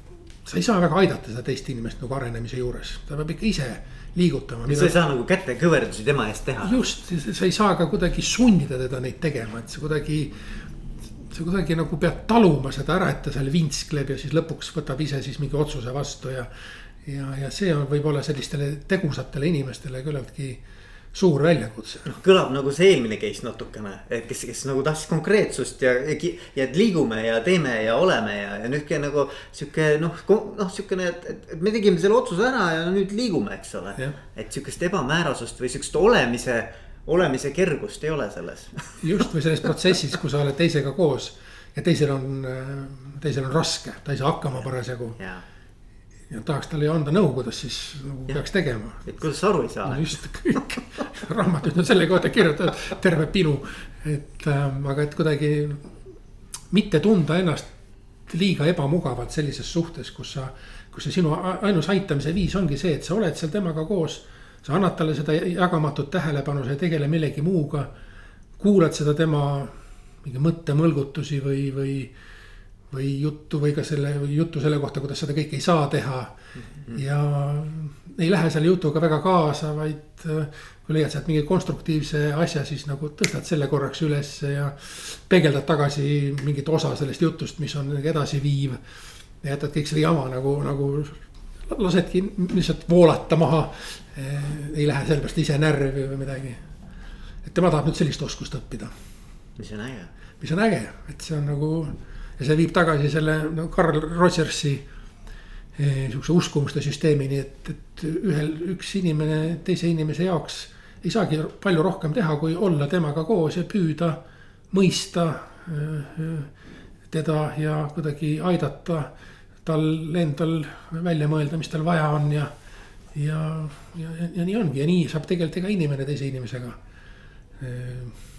sa ei saa väga aidata seda teist inimest nagu arenemise juures, ta peab ikka ise liigutama. sa ei saa nagu kätekõverdusi tema eest teha. just, sa ei saa ka kuidagi sundida teda neid tegema, et sa kuidagi. sa kuidagi nagu pead taluma seda ära, et ta seal vintskleb ja siis lõpuks võtab ise siis mingi otsuse vastu ja. ja, ja see on võib-olla sellistele tegusatele inimestele küllaltki suur väljakutse. noh, kõlab nagu see eelmine case natukene, et kes, kes nagu tahtis konkreetsust ja, ja, ja et liigume ja teeme ja oleme ja, ja nüüd nagu sihuke noh, noh sihukene, et, et, et me tegime selle otsuse ära ja nüüd liigume, eks ole. et sihukest ebamäärasust või sihukest olemise, olemise kergust ei ole selles just või selles protsessis, kui sa oled teisega koos ja teisel on, teisel on raske, ta ei saa hakkama parasjagu ja tahaks talle ju anda nõu, kuidas siis nagu ja. peaks tegema. et kuidas sa aru ei saa. just, kõik raamatud on selle kohta kirjutatud, terve pinu. et ähm, aga, et kuidagi mitte tunda ennast liiga ebamugavalt sellises suhtes, kus sa, kus see sinu ainus aitamise viis ongi see, et sa oled seal temaga koos. sa annad talle seda jagamatut tähelepanu, sa ei tegele millegi muuga. kuulad seda tema mingi mõttemõlgutusi või, või või juttu või ka selle juttu selle kohta, kuidas seda kõike ei saa teha mm. -hmm. ja ei lähe selle jutuga väga kaasa, vaid äh, kui leiad sealt mingi konstruktiivse asja, siis nagu tõstad selle korraks ülesse ja. peegeldad tagasi mingit osa sellest jutust, mis on edasiviiv. ja jätad kõik selle jama nagu, nagu lasedki lihtsalt voolata maha. ei lähe sellepärast ise närvi või midagi. et tema tahab nüüd sellist oskust õppida. mis on äge. mis on äge, et see on nagu ja see viib tagasi selle no Carl Rogersi eh, sihukese uskumuste süsteemini, et, et ühel, üks inimene teise inimese jaoks ei saagi palju rohkem teha, kui olla temaga koos ja püüda mõista eh, teda ja kuidagi aidata tal endal välja mõelda, mis tal vaja on ja. ja, ja, ja, nii ongi ja nii saab tegelikult iga inimene teise inimesega eh,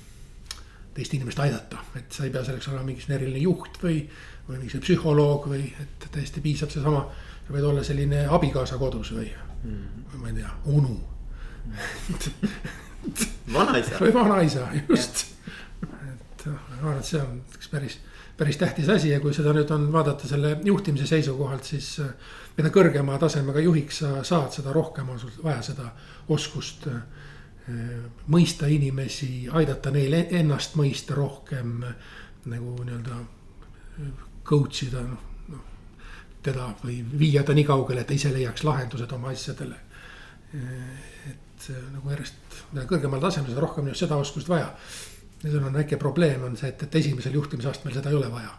teist inimest aidata, et sa ei pea selleks olema mingisugune eriline juht või, või mingisugune psühholoog või et täiesti piisab seesama. sa võid olla selline abikaasa kodus või mm., või ma ei tea, onu vanaisa. või vanaisa, just. et noh, ma arvan, et see on üks päris, päris tähtis asi ja kui seda nüüd on vaadata selle juhtimise seisukohalt, siis. Äh, mida kõrgema tasemega juhiks sa saad, seda rohkem on sul vaja seda oskust äh, mõista inimesi, aidata neil ennast mõista rohkem nagu nii-öelda coach ida noh, noh. teda või viia ta nii kaugele, et ta ise leiaks lahendused oma asjadele. et nagu järjest, mida kõrgemal tasemel, seda rohkem seda oskust vaja. ja seal on väike probleem on see, et, et esimesel juhtimisastmel seda ei ole vaja.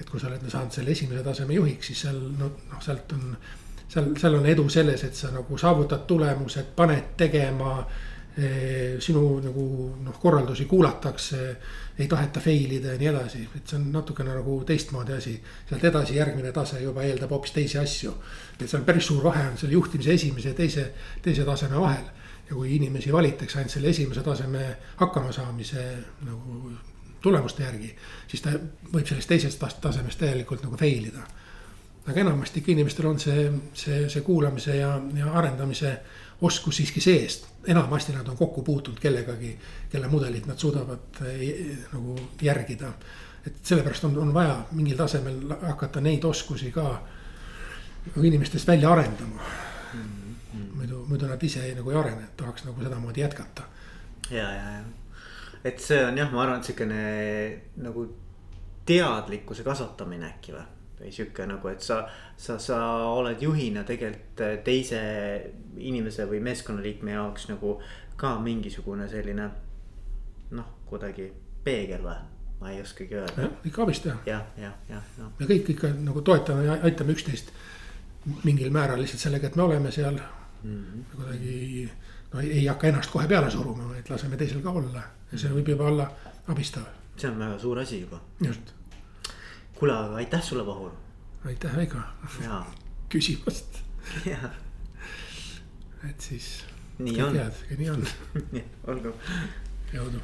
et kui sa oled saanud selle esimese taseme juhiks, siis seal noh, noh sealt on, seal, seal on edu selles, et sa nagu saavutad tulemused, paned tegema sinu nagu noh, korraldusi kuulatakse, ei taheta fail ida ja nii edasi, et see on natukene nagu teistmoodi asi. sealt edasi järgmine tase juba eeldab hoopis teisi asju. et seal päris suur vahe on selle juhtimise esimese ja teise, teise taseme vahel. ja kui inimesi valitakse ainult selle esimese taseme hakkamasaamise nagu tulemuste järgi, siis ta võib sellest teisest tasemest täielikult nagu fail ida. aga enamasti ikka inimestel on see, see, see kuulamise ja, ja arendamise oskus siiski sees. Enamasti nad on kokku puutunud kellegagi, kelle mudelit nad suudavad eh, nagu järgida. et sellepärast on, on vaja mingil tasemel hakata neid oskusi ka nagu inimestest välja arendama mm. -hmm. muidu, muidu nad ise nagu ei arene, tahaks nagu sedamoodi jätkata. ja, ja, ja, et see on jah, ma arvan, et sihukene nagu teadlikkuse kasvatamine äkki või või sihuke nagu, et sa, sa, sa oled juhina tegelikult teise inimese või meeskonnaliikme jaoks nagu ka mingisugune selline noh, kuidagi peegel või? ma ei oskagi öelda. jah, ikka abistaja. jah, jah, jah, jah. me kõik ikka nagu toetame ja aitame üksteist mingil määral lihtsalt sellega, et me oleme seal mm -hmm. kuidagi. no ei, ei hakka ennast kohe peale suruma, vaid laseme teisel ka olla ja see võib juba olla abistav. see on väga suur asi juba. just kuule, aga aitäh sulle, Vahur. aitäh, Veigo. küsimast. et siis. nii on. nii on olgu. jõudu